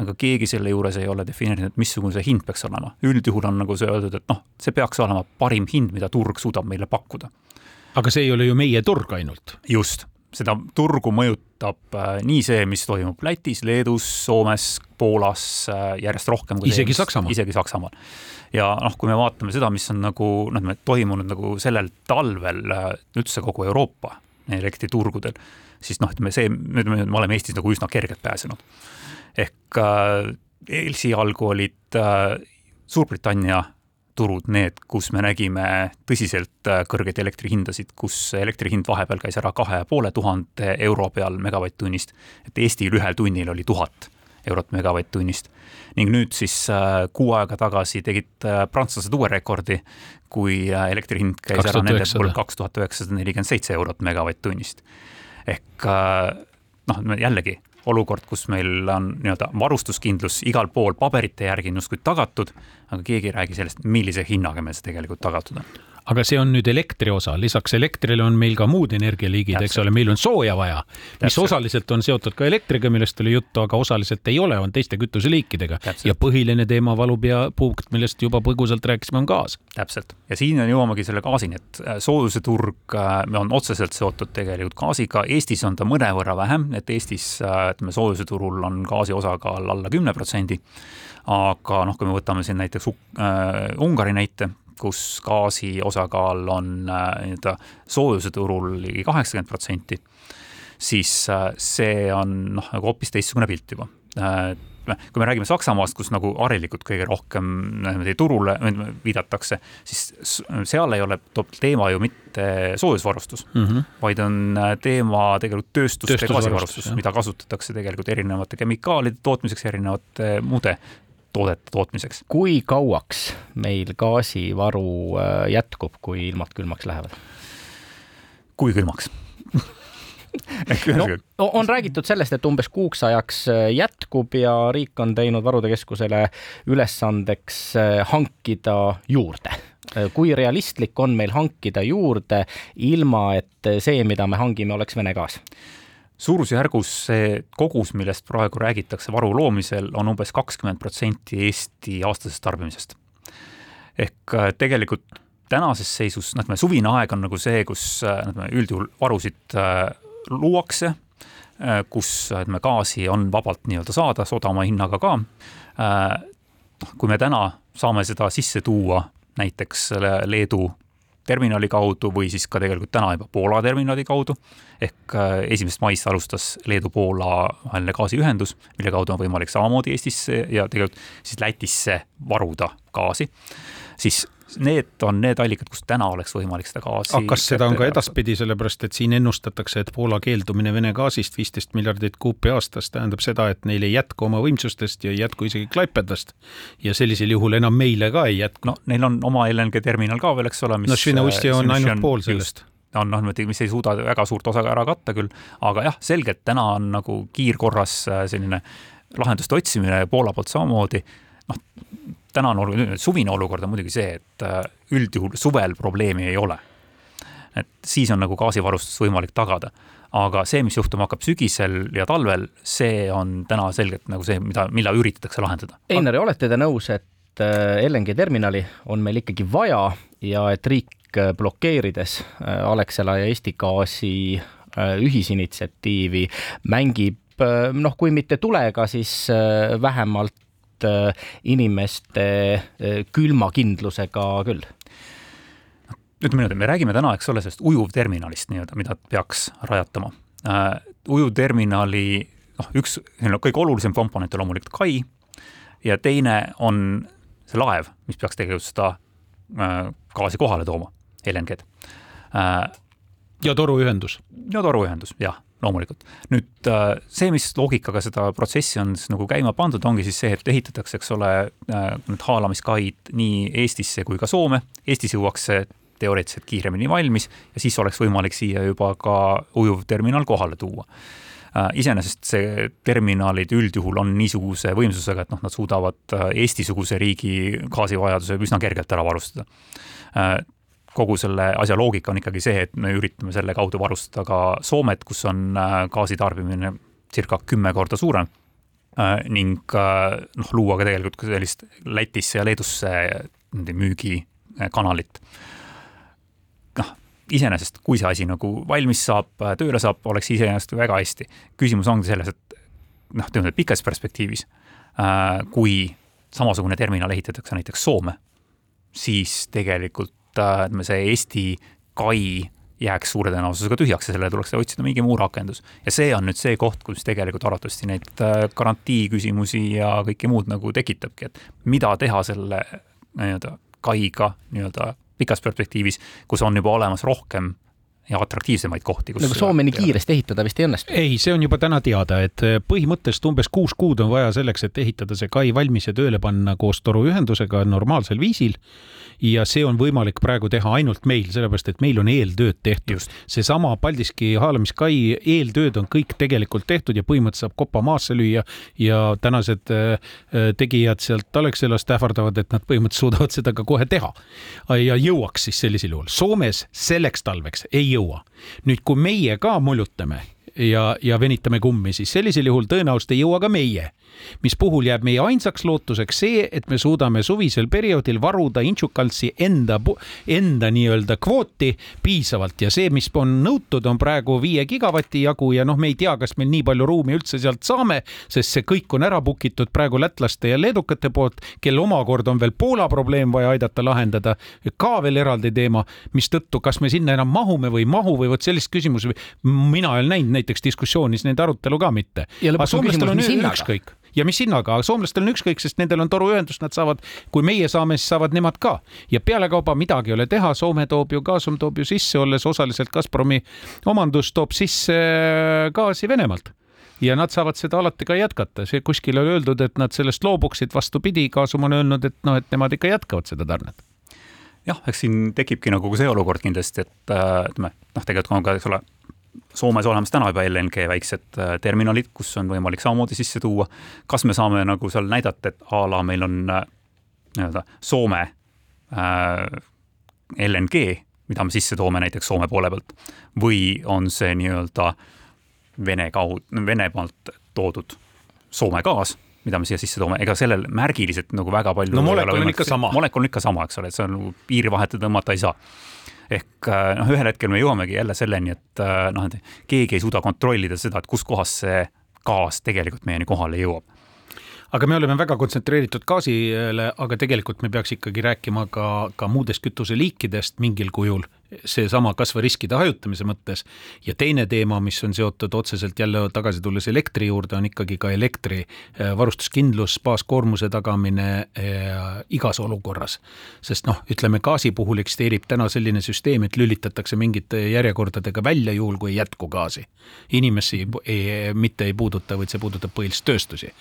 Speaker 3: aga keegi selle juures ei ole defineerinud, missugune see hind peaks olema. üldjuhul on nagu see öeldud, et noh, see peaks olema parim hind, mida turg suudab meile pakkuda.
Speaker 2: aga see ei ole ju meie turg ainult.
Speaker 3: just, seda turgu mõjutab nii see, mis toimub Lätis, Leedus, Soomes, Poolas järjest rohkem.
Speaker 2: isegi Saksamaal.
Speaker 3: isegi Saksamaal ja noh, kui me vaatame seda, mis on nagu noh, toimunud nagu sellel talvel äh, üldse kogu Euroopa elektriturgudel, siis noh, ütleme see, nüüd me oleme Eestis nagu üsna kergelt pääsenud. ehk äh, esialgu olid äh, Suurbritannia turud need, kus me nägime tõsiselt äh, kõrgeid elektrihindasid, kus elektri hind vahepeal käis ära kahe ja poole tuhande euro peal megavatt-tunnist, et Eestil ühel tunnil oli tuhat eurot megavatt-tunnist. ning nüüd siis äh, kuu aega tagasi tegid äh, prantslased uue rekordi, kui äh, elektri hind käis ära nende puhul kaks tuhat üheksasada nelikümmend seitse eurot megavatt-tunnist. ehk noh, jällegi olukord, kus meil on nii-öelda varustuskindlus igal pool paberite järgi on justkui tagatud, aga keegi ei räägi sellest, millise hinnaga meil see tegelikult tagatud on
Speaker 2: aga see on nüüd elektri osa, lisaks elektrile on meil ka muud energialiigid, eks ole, meil on sooja vaja, mis osaliselt on seotud ka elektriga, millest oli juttu, aga osaliselt ei ole, on teiste kütuseliikidega. ja põhiline teema valupea punkt, millest juba põgusalt rääkisime, on gaas.
Speaker 3: täpselt. Ja siin jõuamegi selle gaasini, et äh, soojuse turg äh, on otseselt seotud tegelikult gaasiga, Eestis on ta mõnevõrra vähem, et Eestis äh, ütleme, soojuse turul on gaasi osakaal alla kümne protsendi. Aga noh, kui me võtame siin näiteks uh, Ungari näite, kus gaasi osakaal on äh, nii-öelda soojuse turul ligi kaheksakümmend protsenti, siis äh, see on noh, nagu hoopis teistsugune pilt juba äh, kui me räägime Saksamaast, kus nagu harilikult kõige rohkem niimoodi turule viidatakse, siis seal ei ole teema ju mitte soojusvarustus mm, -hmm. vaid on teema tegelikult tööstuste gaasivarustus, mida kasutatakse tegelikult erinevate kemikaalide tootmiseks, erinevate muude toodete tootmiseks.
Speaker 1: kui kauaks meil gaasivaru äh, jätkub, kui ilmad külmaks lähevad?
Speaker 3: kui külmaks
Speaker 1: no, on räägitud sellest, et umbes kuuks ajaks äh, jätkub ja riik on teinud Varude Keskusele ülesandeks äh, hankida juurde. kui realistlik on meil hankida juurde, ilma et see, mida me hangime, oleks Vene gaas?
Speaker 3: Suurusjärgus see kogus, millest praegu räägitakse varu loomisel, on umbes kakskümmend protsenti Eesti aastasest tarbimisest. ehk äh, tegelikult tänases seisus, noh, ütleme suvine aeg on nagu see, kus äh, ütleme üldjuhul varusid äh, luuakse, kus ütleme gaasi on vabalt nii-öelda saada, odavama hinnaga ka. noh, kui me täna saame seda sisse tuua näiteks Leedu terminali kaudu või siis ka tegelikult täna juba Poola terminali kaudu. ehk äh, esimesest maist alustas Leedu-Poola vaheline gaasiühendus, mille kaudu on võimalik samamoodi Eestisse ja tegelikult siis Lätisse varuda gaasi. siis need on need allikad, kust täna oleks võimalik seda gaasi.
Speaker 2: aga kas seda on ka edaspidi, sellepärast et siin ennustatakse, et Poola keeldumine Vene gaasist viisteist miljardit kuupi aastas tähendab seda, et neil ei jätku oma võimsustest ja ei jätku isegi Klaipedast. ja sellisel juhul enam meile ka ei jätku.
Speaker 3: no neil on oma LNG terminal ka veel, eks ole.
Speaker 2: no Švina-Ustja on ainult pool sellest
Speaker 3: on noh, niimoodi, mis ei suuda väga suurt osa ära katta küll, aga jah, selgelt täna on nagu kiirkorras äh, selline lahenduste otsimine Poola poolt samamoodi. noh, tänane olukord, suvine olukord on muidugi see, et äh, üldjuhul suvel probleemi ei ole. et siis on nagu gaasivarustus võimalik tagada. aga see, mis juhtuma hakkab sügisel ja talvel, see on täna selgelt nagu see, mida, mille üritatakse lahendada.
Speaker 1: Einar, olete te nõus, et äh, LNG terminali on meil ikkagi vaja ja et riik äh, blokeerides Alexela ja Eesti Gaasi ühisinitsiatiivi mängib noh, kui mitte tulega, siis vähemalt Äh, inimeste äh, külmakindlusega küll
Speaker 3: ütleme niimoodi, me räägime täna, eks ole, sellest ujuvterminalist nii-öelda, mida peaks rajatama uh,. ujuvterminali noh, üks selline kõige olulisem komponent on loomulikult kai ja teine on see laev, mis peaks tegelikult seda uh, gaasi kohale tooma, LNG-d
Speaker 2: uh,. ja toruühendus.
Speaker 3: ja toruühendus, jah loomulikult. nüüd äh, see, mis loogikaga seda protsessi on nagu käima pandud, ongi siis see, et ehitatakse, eks ole, äh, need haalamiskaid nii Eestisse kui ka Soome. Eestis jõuaks see teoreetiliselt kiiremini valmis ja siis oleks võimalik siia juba ka ujuvterminal kohale tuua äh, iseenesest see terminalid üldjuhul on niisuguse võimsusega, et noh, nad suudavad Eesti-suguse riigi gaasivajaduse üsna kergelt ära varustada kogu selle asja loogika on ikkagi see, et me üritame selle kaudu varustada ka Soomet, kus on äh, gaasitarbimine circa kümme korda suurem äh, ning äh, noh, luua ka tegelikult ka sellist Lätisse ja Leedusse niimoodi müügikanalit. noh, iseenesest, kui see asi nagu valmis saab, tööle saab, oleks iseenesest väga hästi. küsimus ongi selles, et noh, ütleme pikas perspektiivis, kui samasugune terminal ehitatakse näiteks Soome, siis tegelikult ütleme, see Eesti kai jääks suure tõenäosusega tühjaks ja sellele tuleks otsida mingi muu rakendus. ja see on nüüd see koht, kus tegelikult arvatavasti neid äh, garantii küsimusi ja kõike muud nagu tekitabki, et mida teha selle nii-öelda kaiga nii-öelda pikas perspektiivis, kus on juba olemas rohkem ja atraktiivsemaid kohti.
Speaker 1: nagu Soome nii kiiresti ehitada vist ei õnnestu?
Speaker 2: ei, see on juba täna teada, et äh, põhimõtteliselt umbes kuus kuud on vaja selleks, et ehitada see kai valmis ja tööle panna koos toruühendusega normaalsel viisil ja see on võimalik praegu teha ainult meil, sellepärast et meil on eeltööd tehtud. seesama Paldiski haalamiskai eeltööd on kõik tegelikult tehtud ja põhimõtteliselt saab kopa maasse lüüa ja tänased äh, äh, tegijad sealt Alexelast ähvardavad, et nad põhimõtteliselt suudavad seda ka kohe teha. ja jõuaks siis sellisel juhul. Soomes selleks talveks ei jõua. Nüüd, kui meie ka molutame ja, ja venitame kummi, siis sellisel juhul tõenäoliselt ei jõua ka meie. Mis puhul jääb meie ainsaks lootuseks see, et me suudame suvisel perioodil varuda Inčukalnsi enda, enda nii-öelda kvooti piisavalt ja see, mis on nõutud, on praegu viie gigavati jagu ja noh, me ei tea, kas meil nii palju ruumi üldse sealt saame, sest see kõik on ära book itud praegu lätlaste ja leedukate poolt, kel omakorda on veel Poola probleem vaja aidata lahendada, ka veel eraldi teema, mistõttu, kas me sinna enam mahume või ei mahu või vot sellist küsimust mina ei ole näinud näiteks diskussioonis nende arutelu ka mitte.
Speaker 1: ja lõpuks on hinnaga?
Speaker 2: ja mis hinnaga, aga soomlastel on ükskõik, sest nendel on toruühendus, nad saavad, kui meie saame, siis saavad nemad ka. ja pealekauba midagi ei ole teha, Soome toob ju, Gasum toob ju sisse, olles osaliselt Gazpromi omandus, toob sisse äh, gaasi Venemaalt. Ja nad saavad seda alati ka jätkata, see kuskil on öeldud, et nad sellest loobuksid, vastupidi, Gasum on öelnud, et noh, et nemad ikka jätkavad seda tarnet.
Speaker 3: Jah, eks siin tekibki nagu see olukord kindlasti, et äh, ütleme, noh, tegelikult on ka, eks ole, Soomes olemas täna juba LNG väiksed äh, terminalid, kus on võimalik samamoodi sisse tuua. kas me saame nagu seal näidata, et a la meil on äh, nii-öelda Soome äh, LNG, mida me sisse toome näiteks Soome poole pealt või on see nii-öelda Vene kaudu, Venemaalt toodud Soome gaas mida me siia sisse toome, ega sellel märgiliselt nagu väga palju.
Speaker 2: no molekul on ikka sama.
Speaker 3: molekul on ikka sama, eks ole, et see on nagu piiri vahetada tõmmata ei saa ehk äh, noh, ühel hetkel me jõuamegi jälle selleni, et äh, noh, et keegi ei suuda kontrollida seda, et kuskohast see gaas tegelikult meieni kohale jõuab.
Speaker 2: Aga me oleme väga kontsentreeritud gaasile, aga tegelikult me peaks ikkagi rääkima ka, ka muudest kütuseliikidest mingil kujul seesama kasvuriskide hajutamise mõttes ja teine teema, mis on seotud otseselt jälle tagasi tulles elektri juurde, on ikkagi ka elektri äh, varustuskindlus, baaskoormuse tagamine äh, igas olukorras. sest noh, ütleme gaasi puhul eksisteerib täna selline süsteem, et lülitatakse mingite järjekordadega välja, juhul kui ei jätku gaasi. inimesi ei, mitte ei puuduta, vaid see puudutab põhiliselt tööstusi.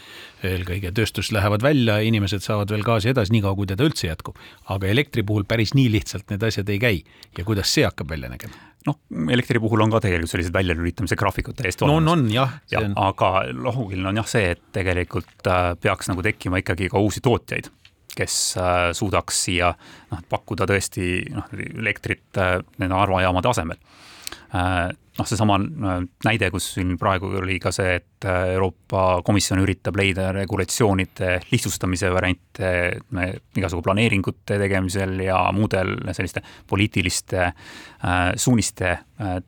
Speaker 2: eelkõige tööstus lähevad välja, inimesed saavad veel gaasi edasi, niikaua kui teda üldse jätkub. aga elektri puhul päris nii lihtsalt need asjad ei käi ja kuidas kuidas see hakkab välja nägema?
Speaker 3: noh, elektri puhul on ka tegelikult sellised väljalülitamise graafikud täiesti
Speaker 2: no, olemas. on, on jah
Speaker 3: ja,. Aga loogiline on jah see, et tegelikult äh, peaks nagu tekkima ikkagi ka uusi tootjaid, kes äh, suudaks siia noh, pakkuda tõesti noh, elektrit äh, nende Narva jaamade asemel noh, seesama äh, näide, kus siin praegu oli ka see, et äh, Euroopa Komisjon üritab leida regulatsioonide lihtsustamise variante igasugu planeeringute tegemisel ja muudel selliste poliitiliste äh, suuniste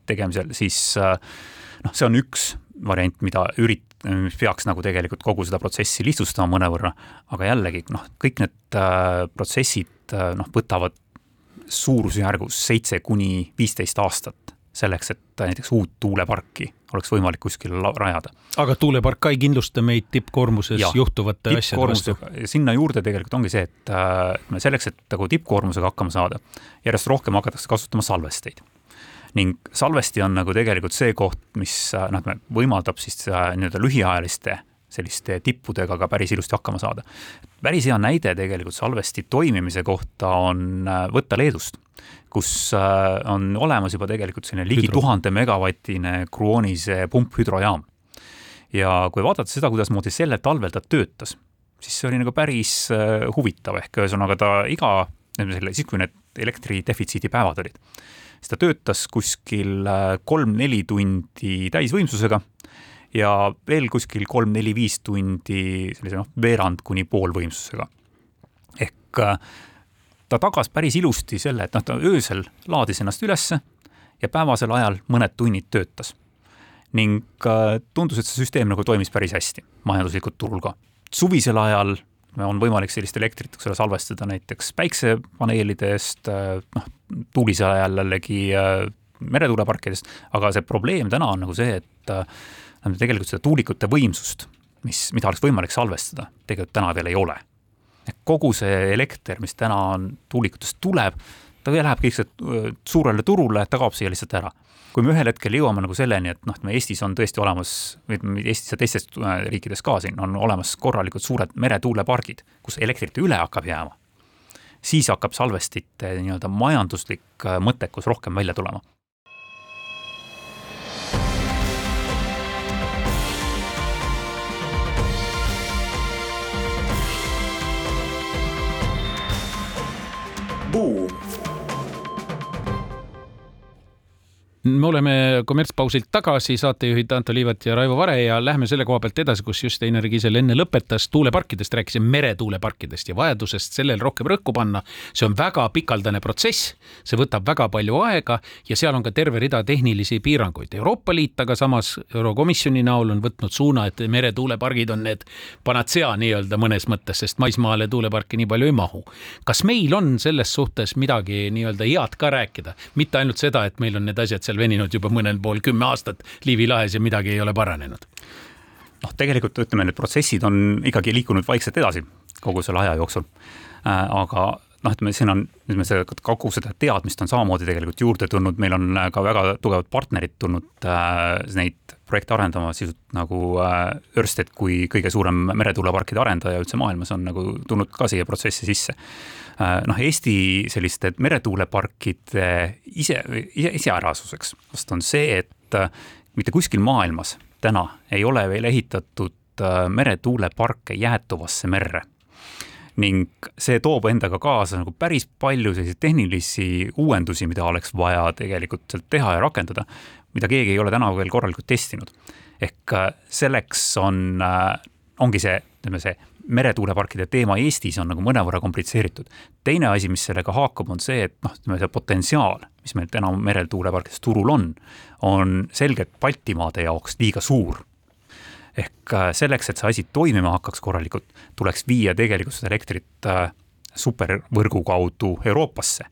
Speaker 3: tegemisel, siis noh, see on üks variant, mida ürit-, mis peaks nagu tegelikult kogu seda protsessi lihtsustama mõnevõrra, aga jällegi noh, kõik need protsessid noh, võtavad suurusjärgus seitse kuni viisteist aastat selleks, et näiteks uut tuuleparki oleks võimalik kuskil rajada.
Speaker 2: aga tuulepark ka ei kindlusta meid tippkoormuses ja, juhtuvate asjade vastu?
Speaker 3: sinna juurde tegelikult ongi see, et äh, selleks, et nagu tippkoormusega hakkama saada, järjest rohkem hakatakse kasutama salvesteid. ning salvesti on nagu tegelikult see koht, mis äh, noh, võimaldab siis äh, nii-öelda lühiajaliste selliste tippudega ka päris ilusti hakkama saada. päris hea näide tegelikult salvesti toimimise kohta on võtta Leedust kus äh, on olemas juba tegelikult selline ligi Hüdro. tuhande megavatine Kruonise pumphüdrojaam. ja kui vaadata seda, kuidasmoodi sellel talvel ta töötas, siis see oli nagu päris äh, huvitav, ehk ühesõnaga ta iga, selle, siis kui need elektridefitsiidi päevad olid, siis ta töötas kuskil äh, kolm-neli tundi täisvõimsusega ja veel kuskil kolm-neli-viis tundi sellise noh, veerand kuni poolvõimsusega. ehk ta tagas päris ilusti selle, et noh, ta öösel laadis ennast ülesse ja päevasel ajal mõned tunnid töötas. ning äh, tundus, et see süsteem nagu toimis päris hästi, majanduslikult turul ka. suvisel ajal on võimalik sellist elektrit, eks ole, salvestada näiteks päiksepaneelidest, äh, noh, tuulisel ajal jällegi äh, meretuuleparkidest, aga see probleem täna on nagu see, et tegelikult seda tuulikute võimsust, mis, mida oleks võimalik salvestada, tegelikult täna veel ei ole kogu see elekter, mis täna on tuulikutest tuleb, ta läheb kõik suurele turule, ta kaob siia lihtsalt ära. kui me ühel hetkel jõuame nagu selleni, et noh, et me Eestis on tõesti olemas, ütleme Eestis ja teistes äh, riikides ka siin on olemas korralikud suured meretuulepargid, kus elektrit üle hakkab jääma, siis hakkab salvestite nii-öelda majanduslik äh, mõttekus rohkem välja tulema
Speaker 2: Buum me oleme kommertspausilt tagasi, saatejuhid Anto Liivat ja Raivo Vare ja lähme selle koha pealt edasi, kus just Einar Kiisel enne lõpetas. tuuleparkidest rääkisime, meretuuleparkidest ja vajadusest sellel rohkem rõhku panna. see on väga pikaldane protsess, see võtab väga palju aega ja seal on ka terve rida tehnilisi piiranguid. Euroopa Liit aga samas Eurokomisjoni näol on võtnud suuna, et meretuulepargid on need panatsea nii-öelda mõnes mõttes, sest maismaale tuuleparke nii palju ei mahu. kas meil on selles suhtes midagi nii-öelda head ka rääkida, mitte ainult seda, et meil on need asjad seal seal veninud juba mõnel pool kümme aastat Liivi lahes ja midagi ei ole paranenud?
Speaker 3: noh, tegelikult ütleme, need protsessid on ikkagi liikunud vaikselt edasi kogu selle aja jooksul äh,. aga noh, ütleme, siin on, ütleme, see kogu seda teadmist on samamoodi tegelikult juurde tulnud, meil on ka väga tugevad partnerid tulnud äh, neid projekte arendama, sisult nagu äh, Ørsted kui kõige suurem meretuuleparkide arendaja üldse maailmas on nagu tulnud ka siia protsessi sisse. Äh, noh, Eesti selliste meretuuleparkide ise, ise, iseärasuseks vast on see, et äh, mitte kuskil maailmas täna ei ole veel ehitatud äh, meretuuleparke jäätuvasse merre ning see toob endaga kaasa nagu päris palju selliseid tehnilisi uuendusi, mida oleks vaja tegelikult sealt teha ja rakendada, mida keegi ei ole täna veel korralikult testinud. ehk selleks on, ongi see, ütleme see meretuuleparkide teema Eestis on nagu mõnevõrra komplitseeritud. teine asi, mis sellega haakub, on see, et noh, ütleme see potentsiaal, mis meil täna meretuuleparkides turul on, on selgelt Baltimaade jaoks liiga suur. Ehk selleks, et see asi toimima hakkaks korralikult, tuleks viia tegelikult seda elektrit supervõrgu kaudu Euroopasse.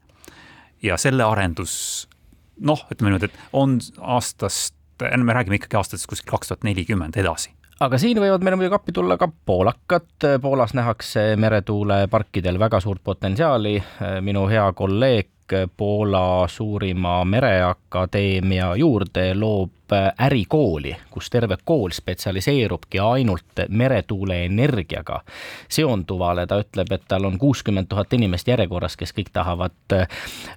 Speaker 3: ja selle arendus noh, ütleme niimoodi, et on aastast, me räägime ikkagi aastatest kuskil kaks tuhat nelikümmend edasi
Speaker 1: aga siin võivad meile muidugi appi tulla ka poolakad. Poolas nähakse meretuuleparkidel väga suurt potentsiaali. minu hea kolleeg Poola suurima mereakadeemia juurde loob ärikooli, kus terve kool spetsialiseerubki ainult meretuuleenergiaga seonduvale. ta ütleb, et tal on kuuskümmend tuhat inimest järjekorras, kes kõik tahavad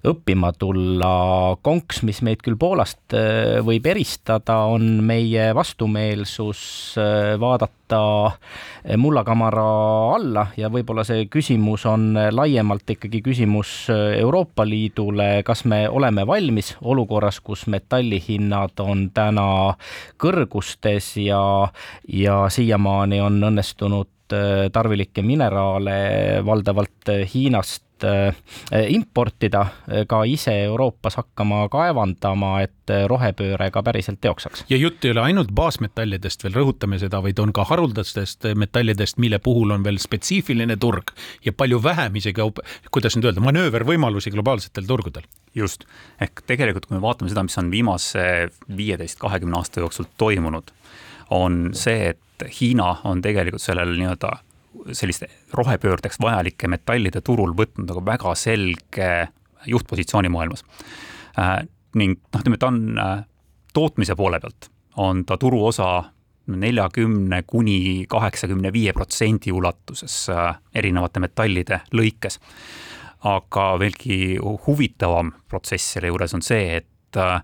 Speaker 1: õppima tulla. konks, mis meid küll Poolast võib eristada, on meie vastumeelsus vaadata mullakamara alla ja võib-olla see küsimus on laiemalt ikkagi küsimus Euroopa Liidule, kas me oleme valmis olukorras, kus metallihinnad on täna täna kõrgustes ja, ja siiamaani on õnnestunud tarvilikke mineraale valdavalt äh, Hiinast äh, importida, ka ise Euroopas hakkama kaevandama, et rohepööre ka päriselt teoksaks.
Speaker 2: ja jutt ei ole ainult baasmetallidest, veel rõhutame seda, vaid on ka haruldastest metallidest, mille puhul on veel spetsiifiline turg ja palju vähem isegi, kuidas nüüd öelda, manöövervõimalusi globaalsetel turgudel
Speaker 3: just, ehk tegelikult, kui me vaatame seda, mis on viimase viieteist, kahekümne aasta jooksul toimunud, on see, et Hiina on tegelikult sellel nii-öelda selliste rohepöördeks vajalike metallide turul võtnud nagu väga selge juhtpositsiooni maailmas äh,. ning noh, ütleme, ta on äh, tootmise poole pealt, on ta turuosa neljakümne kuni kaheksakümne viie protsendi ulatuses äh, erinevate metallide lõikes aga veelgi huvitavam protsess selle juures on see, et äh,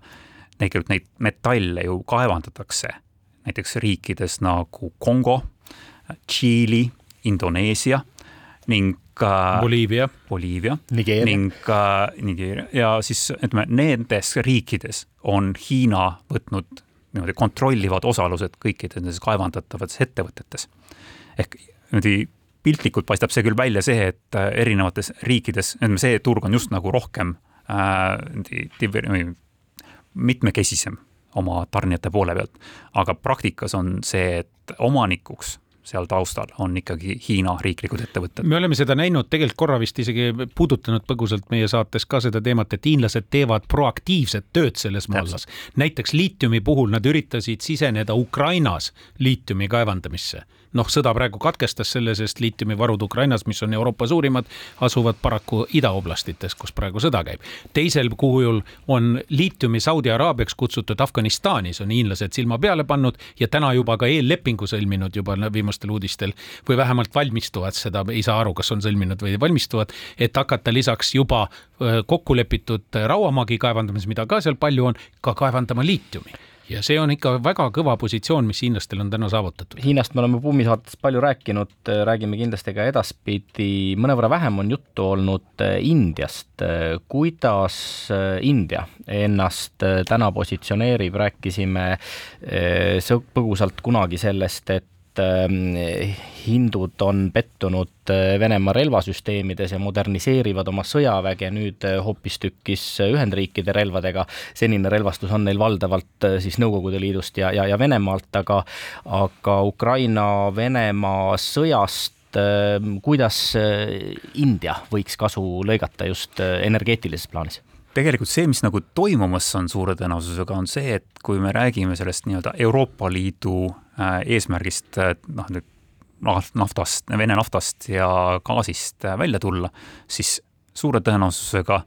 Speaker 3: tegelikult neid metalle ju kaevandatakse näiteks riikides nagu Kongo, Tšiili, Indoneesia ning
Speaker 2: Boliivia,
Speaker 3: Boliivia ning Nigeeria. Ja siis ütleme, nendes riikides on Hiina võtnud niimoodi kontrollivad osalused kõikides nendes kaevandatavates ettevõtetes. ehk niimoodi piltlikult paistab see küll välja see, et äh, erinevates riikides, ütleme, see turg on just nagu rohkem äh, mitmekesisem oma tarnijate poole pealt. aga praktikas on see, et omanikuks seal taustal on ikkagi Hiina riiklikud ettevõtted.
Speaker 2: me oleme seda näinud tegelikult korra vist isegi puudutanud põgusalt meie saates ka seda teemat, et hiinlased teevad proaktiivset tööd selles vallas. näiteks liitiumi puhul nad üritasid siseneda Ukrainas liitiumi kaevandamisse noh, sõda praegu katkestas selle, sest liitiumivarud Ukrainas, mis on Euroopa suurimad, asuvad paraku idaoblastites, kus praegu sõda käib. teisel kujul on liitiumi Saudi Araabiaks kutsutud Afganistanis, on hiinlased silma peale pannud ja täna juba ka eellepingu sõlminud juba viimastel uudistel või vähemalt valmistuvad seda, ei saa aru, kas on sõlminud või valmistuvad, et hakata lisaks juba kokku lepitud rauamaagi kaevandamises, mida ka seal palju on, ka kaevandama liitiumi ja see on ikka väga kõva positsioon, mis hiinlastel on täna saavutatud.
Speaker 1: Hiinast me oleme Buumi saates palju rääkinud, räägime kindlasti ka edaspidi, mõnevõrra vähem on juttu olnud eh, Indiast. kuidas eh, India ennast eh, täna positsioneerib, rääkisime põgusalt kunagi sellest, et Ähm, hindud on pettunud äh, Venemaa relvasüsteemides ja moderniseerivad oma sõjaväge nüüd äh, hoopistükkis Ühendriikide relvadega. senine relvastus on neil valdavalt äh, siis Nõukogude Liidust ja, ja, ja Venemaalt, aga, aga Ukraina-Venemaa sõjast kuidas India võiks kasu lõigata just energeetilises plaanis?
Speaker 3: Tegelikult see, mis nagu toimumas on suure tõenäosusega, on see, et kui me räägime sellest nii-öelda Euroopa Liidu Äh, eesmärgist äh, noh, nüüd naftast, Vene naftast ja gaasist äh, välja tulla, siis suure tõenäosusega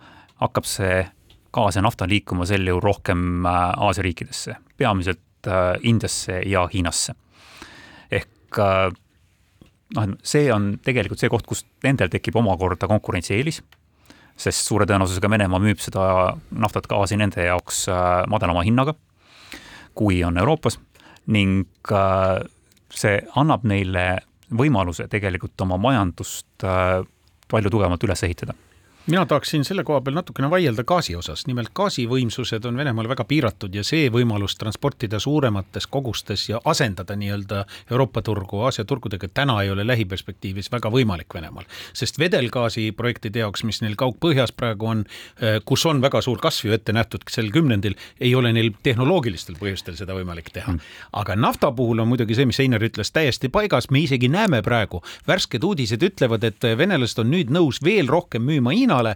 Speaker 3: hakkab see gaas ja nafta liikuma sel juhul rohkem Aasia riikidesse, peamiselt Indiasse ja Hiinasse. ehk noh, see on tegelikult see koht, kus nendel tekib omakorda konkurentsieelis, sest suure tõenäosusega Venemaa müüb seda naftat, gaasi nende jaoks madalama hinnaga, kui on Euroopas ning äh, see annab neile võimaluse tegelikult oma majandust äh, palju tugevamalt üles ehitada.
Speaker 2: Mina tahaksin selle koha peal natukene vaielda gaasi osas, nimelt gaasivõimsused on Venemaal väga piiratud ja see võimalus transportida suuremates kogustes ja asendada nii-öelda Euroopa turgu Aasia turgudega täna ei ole lähiperspektiivis väga võimalik Venemaal. sest vedelgaasi projektide jaoks, mis neil kaugpõhjas praegu on, eh, kus on väga suur kasv ju ette nähtud sel kümnendil, ei ole neil tehnoloogilistel põhjustel seda võimalik teha. Mm.. aga nafta puhul on muidugi see, mis Einar ütles, täiesti paigas, me isegi näeme praegu, värsked uudised ütlevad, et venelased on nüüd nõus veel rohkem müüma Hiina Hiinale,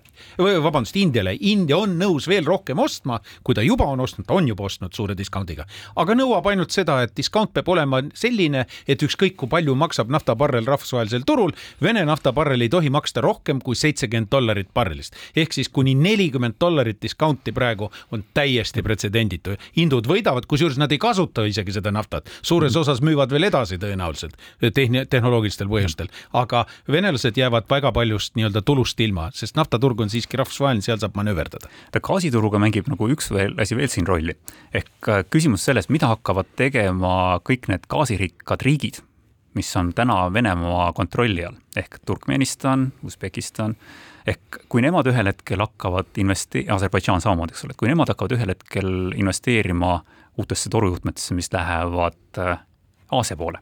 Speaker 2: vabandust, Indiale, India on nõus veel rohkem ostma, kui ta juba on ostnud, ta on juba ostnud suure discountiga, aga nõuab ainult seda, et discount peab olema selline, et ükskõik kui palju maksab naftabarrel rahvusvahelisel turul, Vene naftabarrel ei tohi maksta rohkem kui seitsekümmend dollarit barrelist. ehk siis kuni nelikümmend dollarit discounti praegu on täiesti pretsedenditu. hindud võidavad, kusjuures nad ei kasuta isegi seda naftat, suures mm. osas müüvad veel edasi tõenäoliselt tehn-, tehnoloogilistel põhjustel, aga venelased jäävad väga paljust nii-öelda tulust ilma, sest nafta naftaturg on siiski rahvusvaheline, seal saab manööverdada.
Speaker 3: gaasituruga mängib nagu üks veel asi veel siin rolli. ehk äh, küsimus selles, mida hakkavad tegema kõik need gaasirikkad riigid, mis on täna Venemaa kontrolli all, ehk Turkmenistan, Usbekistan, ehk kui nemad ühel hetkel hakkavad investe-, Aserbaidžaan samamoodi, eks ole, et kui nemad hakkavad ühel hetkel investeerima uutesse torujuhtmetesse, mis lähevad äh, Aasia poole,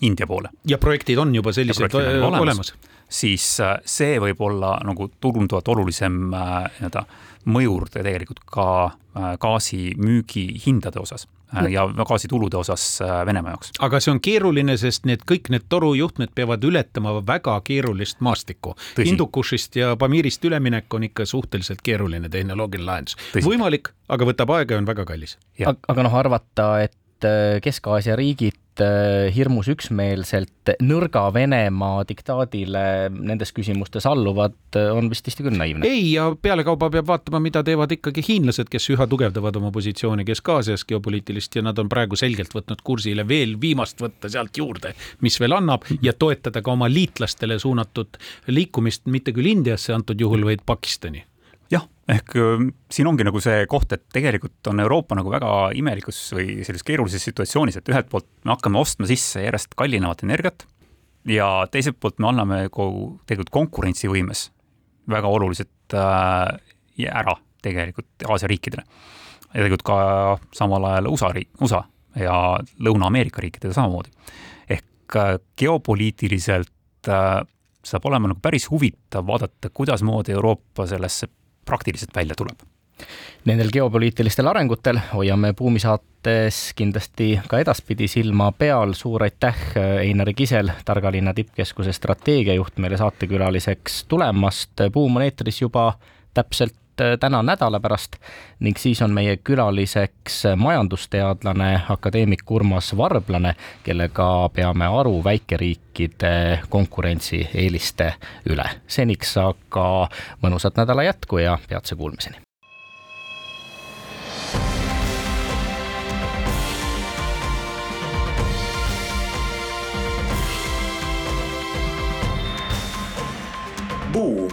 Speaker 3: India poole.
Speaker 2: ja projektid on juba sellised olemas, olemas
Speaker 3: siis äh, see võib olla nagu tunduvalt olulisem äh, nii-öelda mõjur tegelikult ka äh, gaasi müügihindade osas ja gaasitulude osas Venemaa jaoks.
Speaker 2: aga see on keeruline, sest need kõik need torujuhtmed peavad ületama väga keerulist maastikku. Hindukushist ja Pamirist üleminek on ikka suhteliselt keeruline tehnoloogiline lahendus. võimalik, aga võtab aega ja on väga kallis.
Speaker 1: aga noh, arvata, et Kesk-Aasia riigid Äh, hirmus üksmeelselt nõrga Venemaa diktaadile nendes küsimustes alluvad, äh, on vist tõesti küll naiivne.
Speaker 2: ei, ja pealekauba peab vaatama, mida teevad ikkagi hiinlased, kes üha tugevdavad oma positsiooni Kesk-Aasias geopoliitilist ja nad on praegu selgelt võtnud kursile veel viimast võtta sealt juurde, mis veel annab ja toetada ka oma liitlastele suunatud liikumist mitte küll Indiasse antud juhul, vaid Pakistani
Speaker 3: ehk siin ongi nagu see koht, et tegelikult on Euroopa nagu väga imelikus või sellises keerulises situatsioonis, et ühelt poolt me hakkame ostma sisse järjest kallinevat energiat ja teiselt poolt me anname kogu tegelikult konkurentsivõimes väga oluliselt äh, ära tegelikult Aasia riikidele. ja tegelikult ka samal ajal USA riik, USA ja Lõuna-Ameerika riikidega samamoodi. ehk äh, geopoliitiliselt äh, saab olema nagu päris huvitav vaadata, kuidasmoodi Euroopa sellesse praktiliselt välja tuleb.
Speaker 1: Nendel geopoliitilistel arengutel hoiame Buumi saates kindlasti ka edaspidi silma peal. suur aitäh, Einar Kisel, Targa linna tippkeskuse strateegiajuht, meile saatekülaliseks tulemast. Buum on eetris juba täpselt täna nädala pärast ning siis on meie külaliseks majandusteadlane, akadeemik Urmas Varblane, kellega peame aru väikeriikide konkurentsieeliste üle. seniks aga mõnusat nädala jätku ja peatse kuulmiseni.
Speaker 4: Buum